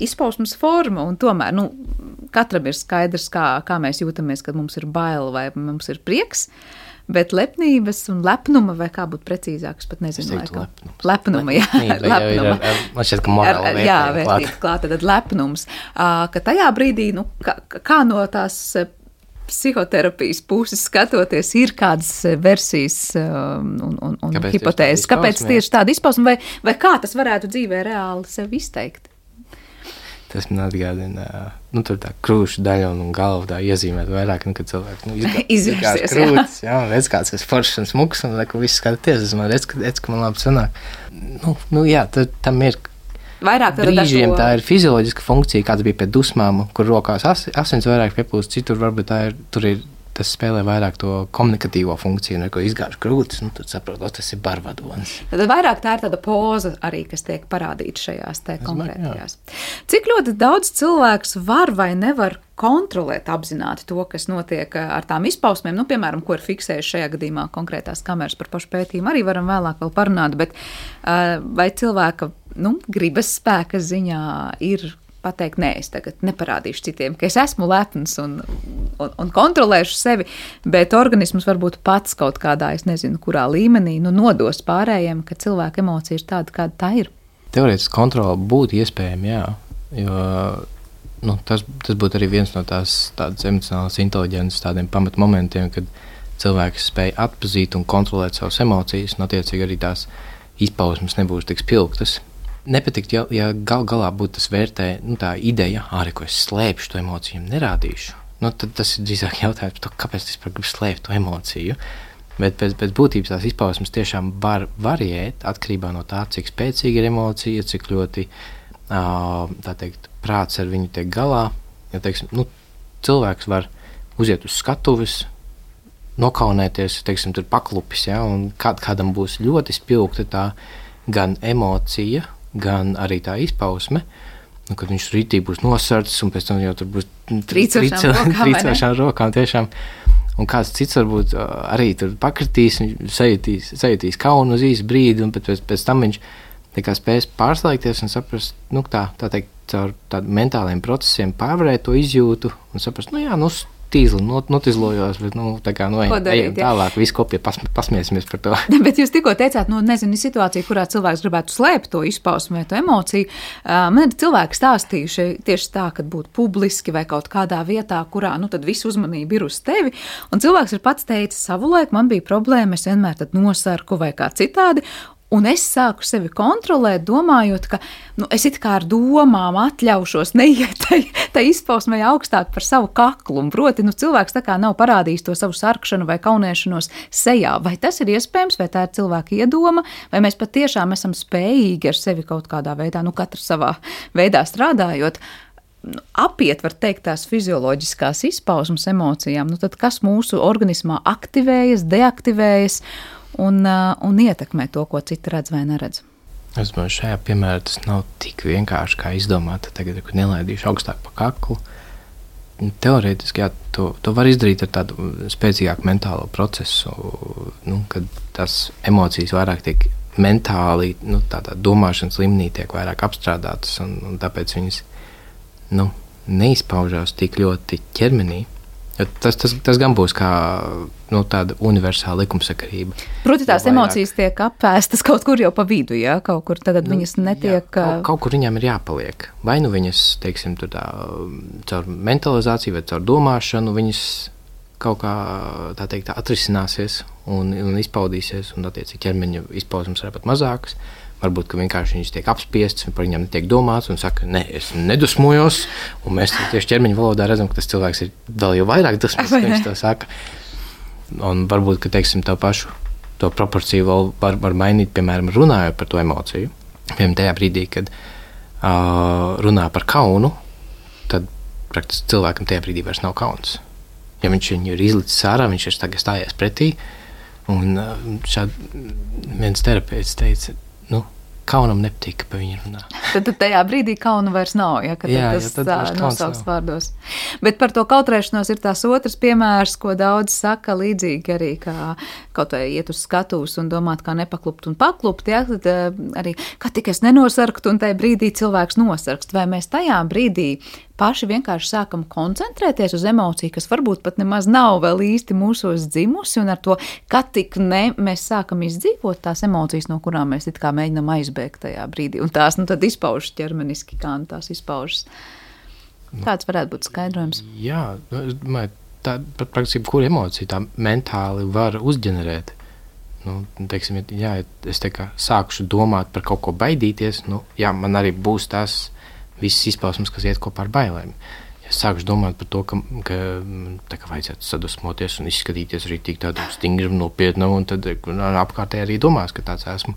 izpausmes forma. Tomēr nu, katram ir skaidrs, kā, kā mēs jūtamies, kad mums ir bail vai mums ir prieks. Bet lepnības un lepnuma, vai kā būtu precīzāk, es pat nezinu, kā lepnums. lepnuma. Jā, lepnuma. Ir, ar, man šķiet, ka morāla vērtība. Jā, vērtība klāta, tad lepnums. Ka tajā brīdī, nu, kā, kā no tās psihoterapijas puses skatoties, ir kādas versijas un, un, un kāpēc hipotēzes, kāpēc tieši tāda izpausme, vai, vai kā tas varētu dzīvē reāli sev izteikt? Tas man atgādina, nu, tur tā krūšu daļa un galva tā iezīmēt vairāk, nu, kad cilvēks nu, izvērsies. Krūtis, jā, un redz kāds ir foršs un smuks, un ka viss skaties, es man redz, ka, redz, ka man labi sanāk. Nu, nu jā, tad, tam ir. Vairāk brīžiem tā ir fizioloģiska funkcija, kāds bija pie dusmām, kur rokās as, asins vairāk piepūst, citur varbūt tā ir, tur ir tas spēlē vairāk to komunikatīvo funkciju, un ko izgāž krūtis, nu, tad saprot, tas ir barvadonis. Tad vairāk tā ir tāda poza arī, kas tiek parādīta šajās te konkrētajās. Cik ļoti daudz cilvēks var vai nevar kontrolēt apzināti to, kas notiek ar tām izpausmēm, nu, piemēram, ko ir fiksējuši šajā gadījumā konkrētās kameras par pašu pētījumu, arī varam vēlāk vēl parunāt, bet vai cilvēka nu, gribas spēka ziņā ir pateikt, nē, es tagad neparādīšu citiem, ka es esmu lepns un, un, un kontrolēšu sevi, bet organisms varbūt pats kaut kādā, es nezinu, kurā līmenī, nu, nodos pārējiem, ka cilvēka emocija ir tāda, kāda tā ir. Teorētiski kontrole būtu iespējama, jā, jo nu, tas, tas būtu arī viens no tās emocionālās inteliģences tādiem pamatmomentiem, kad cilvēks spēj atpazīt un kontrolēt savas emocijas, un attiecīgi arī tās izpausmes nebūs tik spilgtas nepatikt, ja, ja gal galā būtu tas vērtē, nu, tā ideja, arī ko es slēpšu to emociju, nerādīšu. Nu, tad tas ir drīzāk jautājums to, kāpēc es gribu slēpt to emociju. Bet pēc, pēc būtības tās izpausmes tiešām var variēt atkarībā no tā, cik spēcīga ir emocija, cik ļoti teikt, prāts ar viņu tiek galā. Ja, teiksim, nu, cilvēks var uziet uz skatuves, nokaunēties, teiksim, tur paklupis, ja, un kād, kādam būs ļoti spilgta tā gan emocija, gan arī tā izpausme. Nu, kad viņš rītī būs nosardzis, un pēc tam jau tur būs trīcošām rokām. Tiešām. Un kāds cits varbūt arī tur pakritīs, sajutīs, sajutīs kaunu uz īsu brīdi, un pēc, pēc tam viņš spēs pārslēgties un saprast, nu, tā, tā teikt, caur tādiem mentāliem procesiem pārvarēt to izjūtu un saprast, nu, jā, nu, tīzli not, notizlojos, bet, nu, tā kā, nu, ejam, ejam tālāk, visu kopie pas, pasmiesimies par to. bet jūs tikko teicāt, nu, nezinu, situācija, kurā cilvēks gribētu slēpt to izpausmu vai to emociju. Man ir cilvēki stāstījuši tieši tā, ka būtu publiski vai kaut kādā vietā, kurā, nu, tad visu uzmanību ir uz tevi, un cilvēks ir pats teicis, savulaik man bija problēma, es vienmēr tad nosarku vai kā citādi, Un es sāku sevi kontrolēt, domājot, ka nu, es it kā ar domām atļaušos neiet tai izpausmē augstāk par savu kaklu. Proti, nu, cilvēks tā kā nav parādījis to savu sarkšanu vai kaunēšanos sejā. Vai tas ir iespējams, vai tā ir cilvēka iedoma, vai mēs patiešām esam spējīgi ar sevi kaut kādā veidā, nu, katrs savā veidā strādājot nu, apiet, var teikt, tās fizioloģiskās izpausmes emocijām, nu tad kas mūsu organismā aktivējas, deaktivējas un, uh, un ietekmē to, ko citi redz vai neredz. Es domāju, šajā piemērā tas nav tik vienkārši kā izdomāt, tagad, nelaidīšu augstāk pa kaklu. Teorētiski jā, to, to var izdarīt ar tādu spēcīgāku mentālo procesu, nu, kad tās emocijas vairāk tiek mentāli, nu, tādā domāšanas līmenī tiek vairāk apstrādātas, un, un tāpēc viņas nu, neizpaužās tik ļoti ķermenī. Tas, tas, tas gan būs kā nu, tāda universāla likumsakarība. Proti, tās vairāk... emocijas tiek apēstas kaut kur jau pa vidu, ja kaut kur tad nu, viņas netiek. Jā, kaut, kaut kur viņām ir jāpaliek. Vai nu viņas, teiksim, tā, caur mentalizāciju vai caur domāšanu, viņas kaut kā tā teikt, atrisināsies un, un izpaudīsies, un attiecīgi ķermeņa izpausmes ir pat mazākas. Varbūt vienkārši viņas tiek apspiestas, un par viņiem netiek domāts, un saka, nē, es nedusmojos. Un mēs tieši ķermeņa valodā redzam, ka tas cilvēks ir vēl jau vairāk dusmīgs, kā viņš to saka. Un varbūt, ka teiksim, tā pašu to proporciju vēl var, var mainīt, piemēram, runājot par to emociju. Piemēram, tajā brīdī, kad uh, runā par kaunu, tad praktiski cilvēkam tajā brīdī vairs nav kauns. Ja viņš viņu ir izlicis ārā, viņš ir stājies pretī. Un šādi viens terapeits teica, kaunam nepatīk, ka viņi runā. tad, tad tajā brīdī kauna vairs nav, ja jā, tas jā, tā nosauks vārdos. Bet par to kautrēšanos ir tās otrs piemērs, ko daudz saka līdzīgi arī, kā kaut vai iet uz skatuves un domāt, kā nepaklupt un paklupt, ja, tad arī, kā tik es nenosarktu un tajā brīdī cilvēks nosarkst, vai mēs tajā brīdī paši vienkārši sākam koncentrēties uz emociju, kas varbūt pat nemaz nav vēl īsti mūsos dzimusi, un ar to, ka tik ne mēs sākam izdzīvot tās emocijas, no kurām mēs it kā mēģinam aizbēgt tajā brīdī, un tās nu tad izpaužas ķermeniski, kā nu tās izpaužas. Kāds varētu būt skaidrojums? Jā, es domāju, tā praktiski kura emocija tā mentāli var uzģenerēt. Nu, teiksim, jā, es te sākšu domāt par kaut ko baidīties, nu, jā, man arī būs tas visas izpausmes, kas iet kopā ar bailēm. Ja sākšu domāt par to, ka, ka tā kā vajadzētu sadusmoties un izskatīties arī tik tādam stingram, nopietnam, un tad apkārtēji arī domās, ka tāds esmu.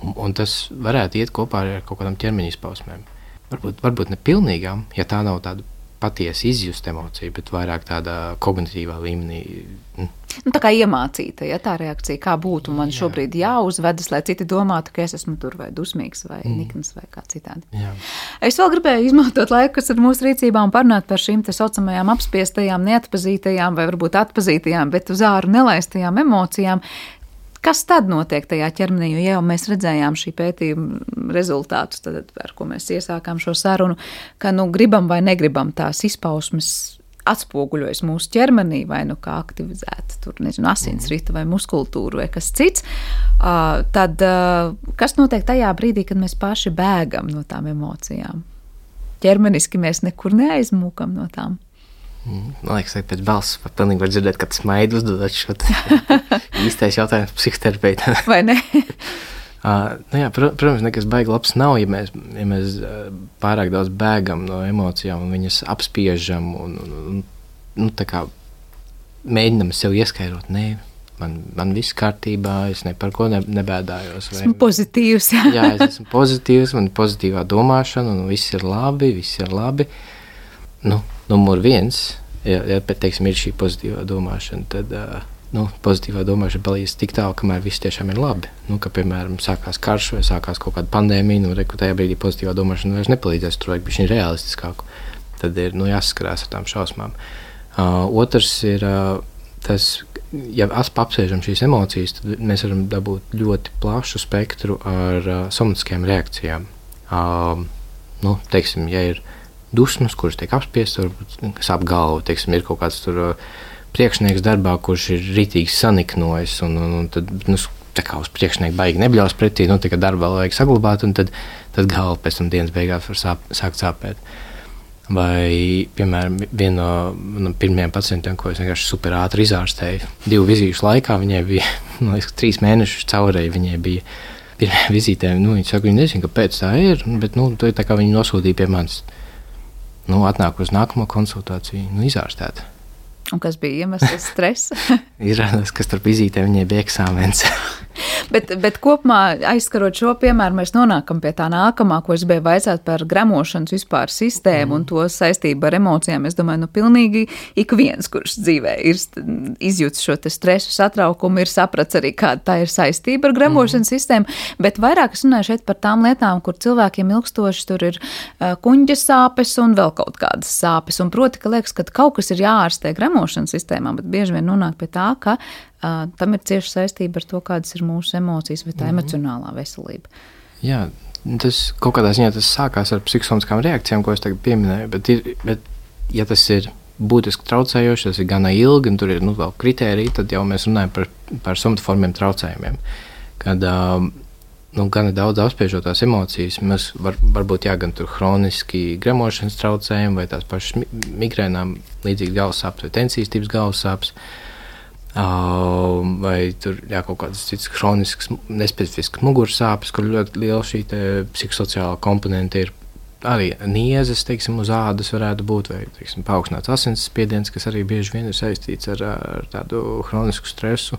Un, un tas varētu iet kopā ar kaut kādām ķermeņa izpausmēm. Varbūt, varbūt ne pilnīgām, ja tā nav tāda patiesi izjust emociju, bet vairāk tādā kognitīvā līmenī. Nu, tā kā iemācīta, ja tā reakcija, kā būtu man Jā. šobrīd jāuzvedas, lai citi domātu, ka es esmu tur vai dusmīgs vai mm. nikns vai kā citādi. Jā. Es vēl gribēju izmantot laiku, kas ir mūsu rīcībā un parunāt par šīm tā saucamajām apspiestajām, neatpazītajām vai varbūt atpazītajām, bet uz āru nelaistajām emocijām, Kas tad notiek tajā ķermenī? Jo jau mēs redzējām šī pētījuma rezultātus, tad, ar ko mēs iesākām šo sarunu, ka nu, gribam vai negribam tās izpausmes atspoguļojas mūsu ķermenī, vai nu kā aktivizēta tur, nezinu, asinsrita vai muskultūra vai kas cits, tad kas notiek tajā brīdī, kad mēs paši bēgam no tām emocijām? Ķermeniski mēs nekur neaizmūkam no tām. Man liekas, ka pēc balss var pilnīgi var dzirdēt, ka tas maigi uzdodot šo īstais jautājums psihoterapeitam. Vai ne? uh, nu jā, pr protams, nekas baigi labs nav, ja mēs, ja mēs pārāk daudz bēgam no emocijām un viņas apspiežam un, un, un nu, kā, mēģinam sev ieskaidrot. Nē, man, man viss kārtībā, es ne par ko ne, nebēdājos. Vai, esmu pozitīvs. Jā. es esmu pozitīvs, man ir pozitīvā domāšana, un viss ir labi, viss ir labi. Nu, numur viens, ja, ja teiksim, ir šī pozitīvā domāšana, tad uh, nu, pozitīvā domāšana palīdz tik tālu, kamēr viss tiešām ir labi. Nu, ka, piemēram, sākās karš vai sākās kaut kāda pandēmija, nu, reku, tajā brīdī pozitīvā domāšana vairs nepalīdzēs, tur vajag būt realistiskāku. Tad ir nu, jāsaskarās ar tām šausmām. Uh, otrs ir uh, tas, ja apsēžam šīs emocijas, tad mēs varam dabūt ļoti plašu spektru ar uh, somatiskajām reakcijām. Uh, nu, teiksim, ja ir dusmas, kuras tiek apspiestas, varbūt sāp galva. Teiksim, ir kaut kāds tur uh, priekšnieks darbā, kurš ir rītīgi saniknojis, un, un, un tad, nu, tā kā uz priekšnieku baigi nebļaus pretī, nu, tā kā darbā vajag saglabāt, un tad, tad galva pēc tam dienas beigās var sāp, sākt sāpēt. Vai, piemēram, viena no, no pirmajiem pacientiem, ko es vienkārši super ātri izārstēju, divu vizīšu laikā, viņai bija nu, liekas, trīs mēnešus caurēji. Viņai bija pirmā vizītē, nu, viņa saka, viņa nezina, kāpēc tā ir, bet nu, tā kā viņa nosūtīja pie manis nu, atnāk uz nākamo konsultāciju, nu, izārstēt. Un kas bija iemesls stresa? Izrādās, ka starp vizītēm viņai bija eksāmens. bet, bet kopumā aizskarot šo piemēru, mēs nonākam pie tā nākamā, ko es biju vaicāt par gremošanas vispār sistēmu mm. un to saistību ar emocijām. Es domāju, nu pilnīgi ik viens, kurš dzīvē ir izjūts šo stresu, satraukumu, ir saprats arī, kāda tā ir saistība ar gremošanas mm. sistēmu, bet vairāk es runāju šeit par tām lietām, kur cilvēkiem ilgstoši tur ir kuņģa sāpes un vēl kaut kādas sāpes. Un proti, ka liekas, ka kaut kas ir jāārstē gremošanas sistēmā, bet bieži vien nonāk pie tā, ka tam ir cieša saistība ar to, kādas ir mūsu emocijas vai tā mm -hmm. emocionālā veselība. Jā, tas kaut kādā ziņā tas sākās ar psiholoģiskām reakcijām, ko es tagad pieminēju. Bet, ir, bet ja tas ir būtiski traucējoši, tas ir gana ilgi, un tur ir nu, vēl kritēriji, tad jau mēs runājam par, par somatoformiem traucējumiem. Kad, uh, nu, gan daudz apspiežotās emocijas. Mēs var, varbūt jā, gan tur kroniski gremošanas traucējumi, vai tās pašas migrēnām, līdzīgi galvas sāpes vai tensijas tips galvas sāpes. Uh, vai tur jā, kaut kādas citas chroniskas, nespecifiskas muguras sāpes, kur ļoti liela šī psihosociāla komponente ir. Arī niezes, teiksim, uz ādas varētu būt, vai teiksim, paaugstināts asinsspiediens, kas arī bieži vien ir saistīts ar, ar tādu chronisku stresu.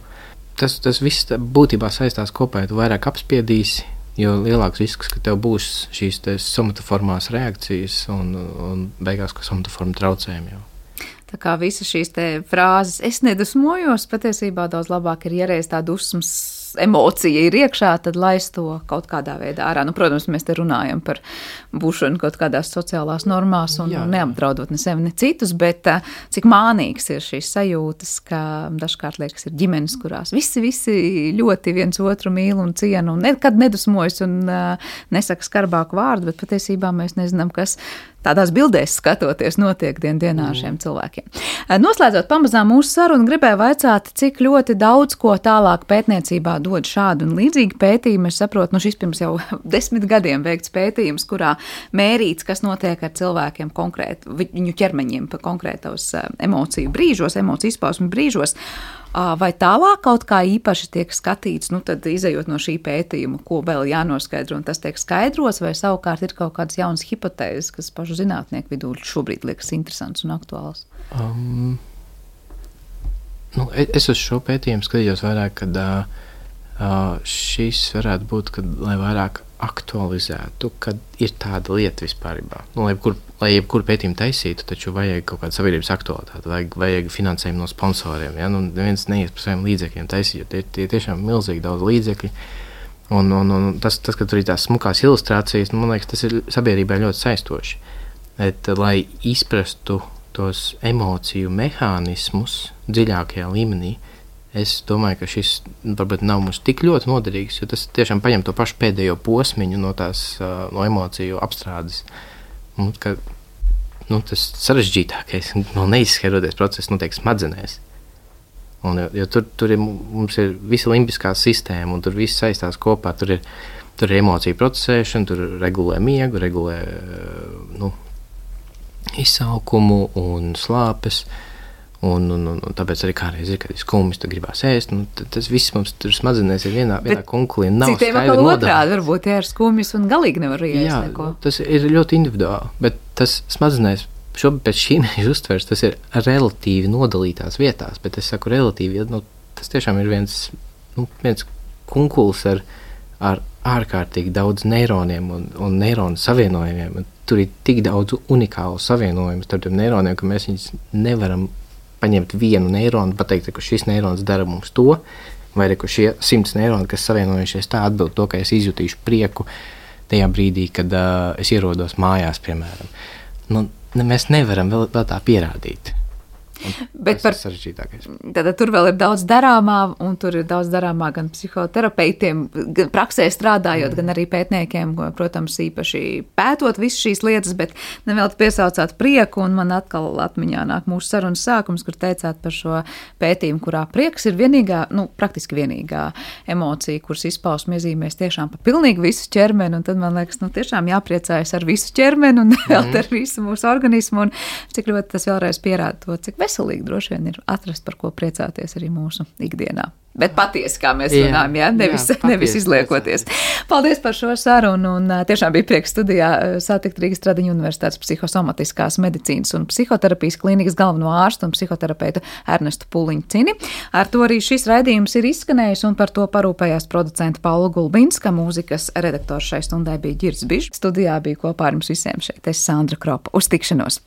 tas, tas viss būtībā saistās kopā, ja tu vairāk apspiedīsi, jo lielāks risks, ka tev būs šīs somatoformās reakcijas un, un beigās, ka somatoforma traucējumi jau. Tā kā visas šīs frāzes, es nedusmojos, patiesībā daudz labāk ir ierēst tā dusmas emocija ir iekšā, tad laist to kaut kādā veidā ārā. Nu, protams, mēs te runājam par būšanu kaut kādās sociālās normās un jā, jā. neapdraudot ne sevi, ne citus, bet cik mānīgs ir šīs sajūtas, ka dažkārt liekas ir ģimenes, kurās visi, visi ļoti viens otru mīl un cienu un nekad nedusmojas un uh, nesaka skarbāku vārdu, bet patiesībā mēs nezinām, kas tādās bildēs skatoties, notiek dien dienā ar mm. šiem cilvēkiem. Eh, noslēdzot pamazām mūsu sarunu, gribēju vaicāt, cik ļoti daudz ko tālāk pētniecībā dod šādu un līdzīgu pētījumu. Es saprotu, nu šis pirms jau desmit gadiem veikts pētījums, kurā mērīts, kas notiek ar cilvēkiem konkrēti, viņu ķermeņiem konkrētos eh, emociju brīžos, emociju izpausmu brīžos. Vai tālāk kaut kā īpaši tiek skatīts, nu tad izējot no šī pētījuma, ko vēl jānoskaidro, un tas tiek skaidros, vai savukārt ir kaut kādas jaunas hipotēzes, kas pašu zinātnieku vidū šobrīd liekas interesants un aktuāls? Um, nu, e, es uz šo pētījumu skatījos vairāk, kad uh, šis varētu būt, kad, lai vairāk aktualizētu, kad ir tāda lieta vispār. Nu, lai, jebkur, jebkuru pētījumu taisītu, taču vajag kaut kādu sabiedrības aktualitāti, vajag, vajag finansējumu no sponsoriem. Ja? Nu, neviens neies par saviem līdzekļiem taisīt, jo tie, tie tiešām milzīgi daudz līdzekļu. Un, un, un tas, tas, ka tur ir tās smukās ilustrācijas, nu, man liekas, tas ir sabiedrībai ļoti saistoši. Bet, lai izprastu tos emociju mehānismus dziļākajā līmenī, uh, Es domāju, ka šis varbūt nav mums tik ļoti noderīgs, jo tas tiešām paņem to pašu pēdējo posmiņu no tās no emociju apstrādes. Un, ka, nu, tas sarežģītākais, vēl neizskaidroties process, notiek smadzenēs. Un, jo, jo tur, tur ir, mums ir visa limbiskā sistēma, un tur viss saistās kopā. Tur ir, tur ir emociju procesēšana, tur regulē miegu, regulē nu, izsaukumu un slāpes. Uh, Un, un, un, un tāpēc arī kādreiz ir, kad ir skumjas, tad gribās ēst. Nu, tas viss mums tur smadzenēs ir vienā, vienā kunklī. Citiem atkal otrādi, varbūt jā, ir skumjas un galīgi nevar iest jā, neko. Tas ir ļoti individuāli, bet tas smadzenēs šobrīd pēc šī mēs uztvers, tas ir relatīvi nodalītās vietās, bet es saku relatīvi, jo nu, tas tiešām ir viens, nu, viens kunkuls ar, ar ārkārtīgi daudz neironiem un, un neironu savienojumiem. Tur ir tik daudz unikālu savienojumu starp tiem neironiem, ka mēs viņus nevaram paņemt vienu neironu, pateikt, ka šis neirons dara mums to, vai arī šie simts neironi, kas savienojušies tā, atbild to, ka es izjutīšu prieku tajā brīdī, kad uh, es ierodos mājās, piemēram. Nu, ne, mēs nevaram vēl, vēl tā pierādīt. Bet par sarežģītākais. Tad tur vēl ir daudz darāmā, un tur ir daudz darāmā gan psihoterapeitiem, gan praksē strādājot, mm. gan arī pētniekiem, protams, īpaši pētot visas šīs lietas, bet nevēl piesaucāt prieku, un man atkal atmiņā nāk mūsu sarunas sākums, kur teicāt par šo pētījumu, kurā prieks ir vienīgā, nu, praktiski vienīgā emocija, kuras izpausme iezīmēs tiešām pa pilnīgi visu ķermeni, un tad man liekas, nu, tiešām jāpriecājas ar visu ķermeni un mm. ar visu mūsu organismu, un cik ļoti tas vēlreiz pierāda to, cik veselīgi veselīgi droši vien ir atrast, par ko priecāties arī mūsu ikdienā. Bet patiesi, kā mēs jā, runājam, jā, nevis, jā, patiesi, nevis izliekoties. Paldies par šo sarunu. Un tiešām bija prieks studijā satikt Rīgas Tradiņu Universitātes psihosomatiskās medicīnas un psihoterapijas klīnikas galveno ārstu un psihoterapeitu Ernestu Puliņu Cini. Ar to arī šis raidījums ir izskanējis un par to parūpējās producenta Paula Gulbinska. Mūzikas redaktors šai stundai bija Girs Bišs. Studijā bija kopā ar jums visiem šeit. Es Sandra Kropa. Uz tikšanos!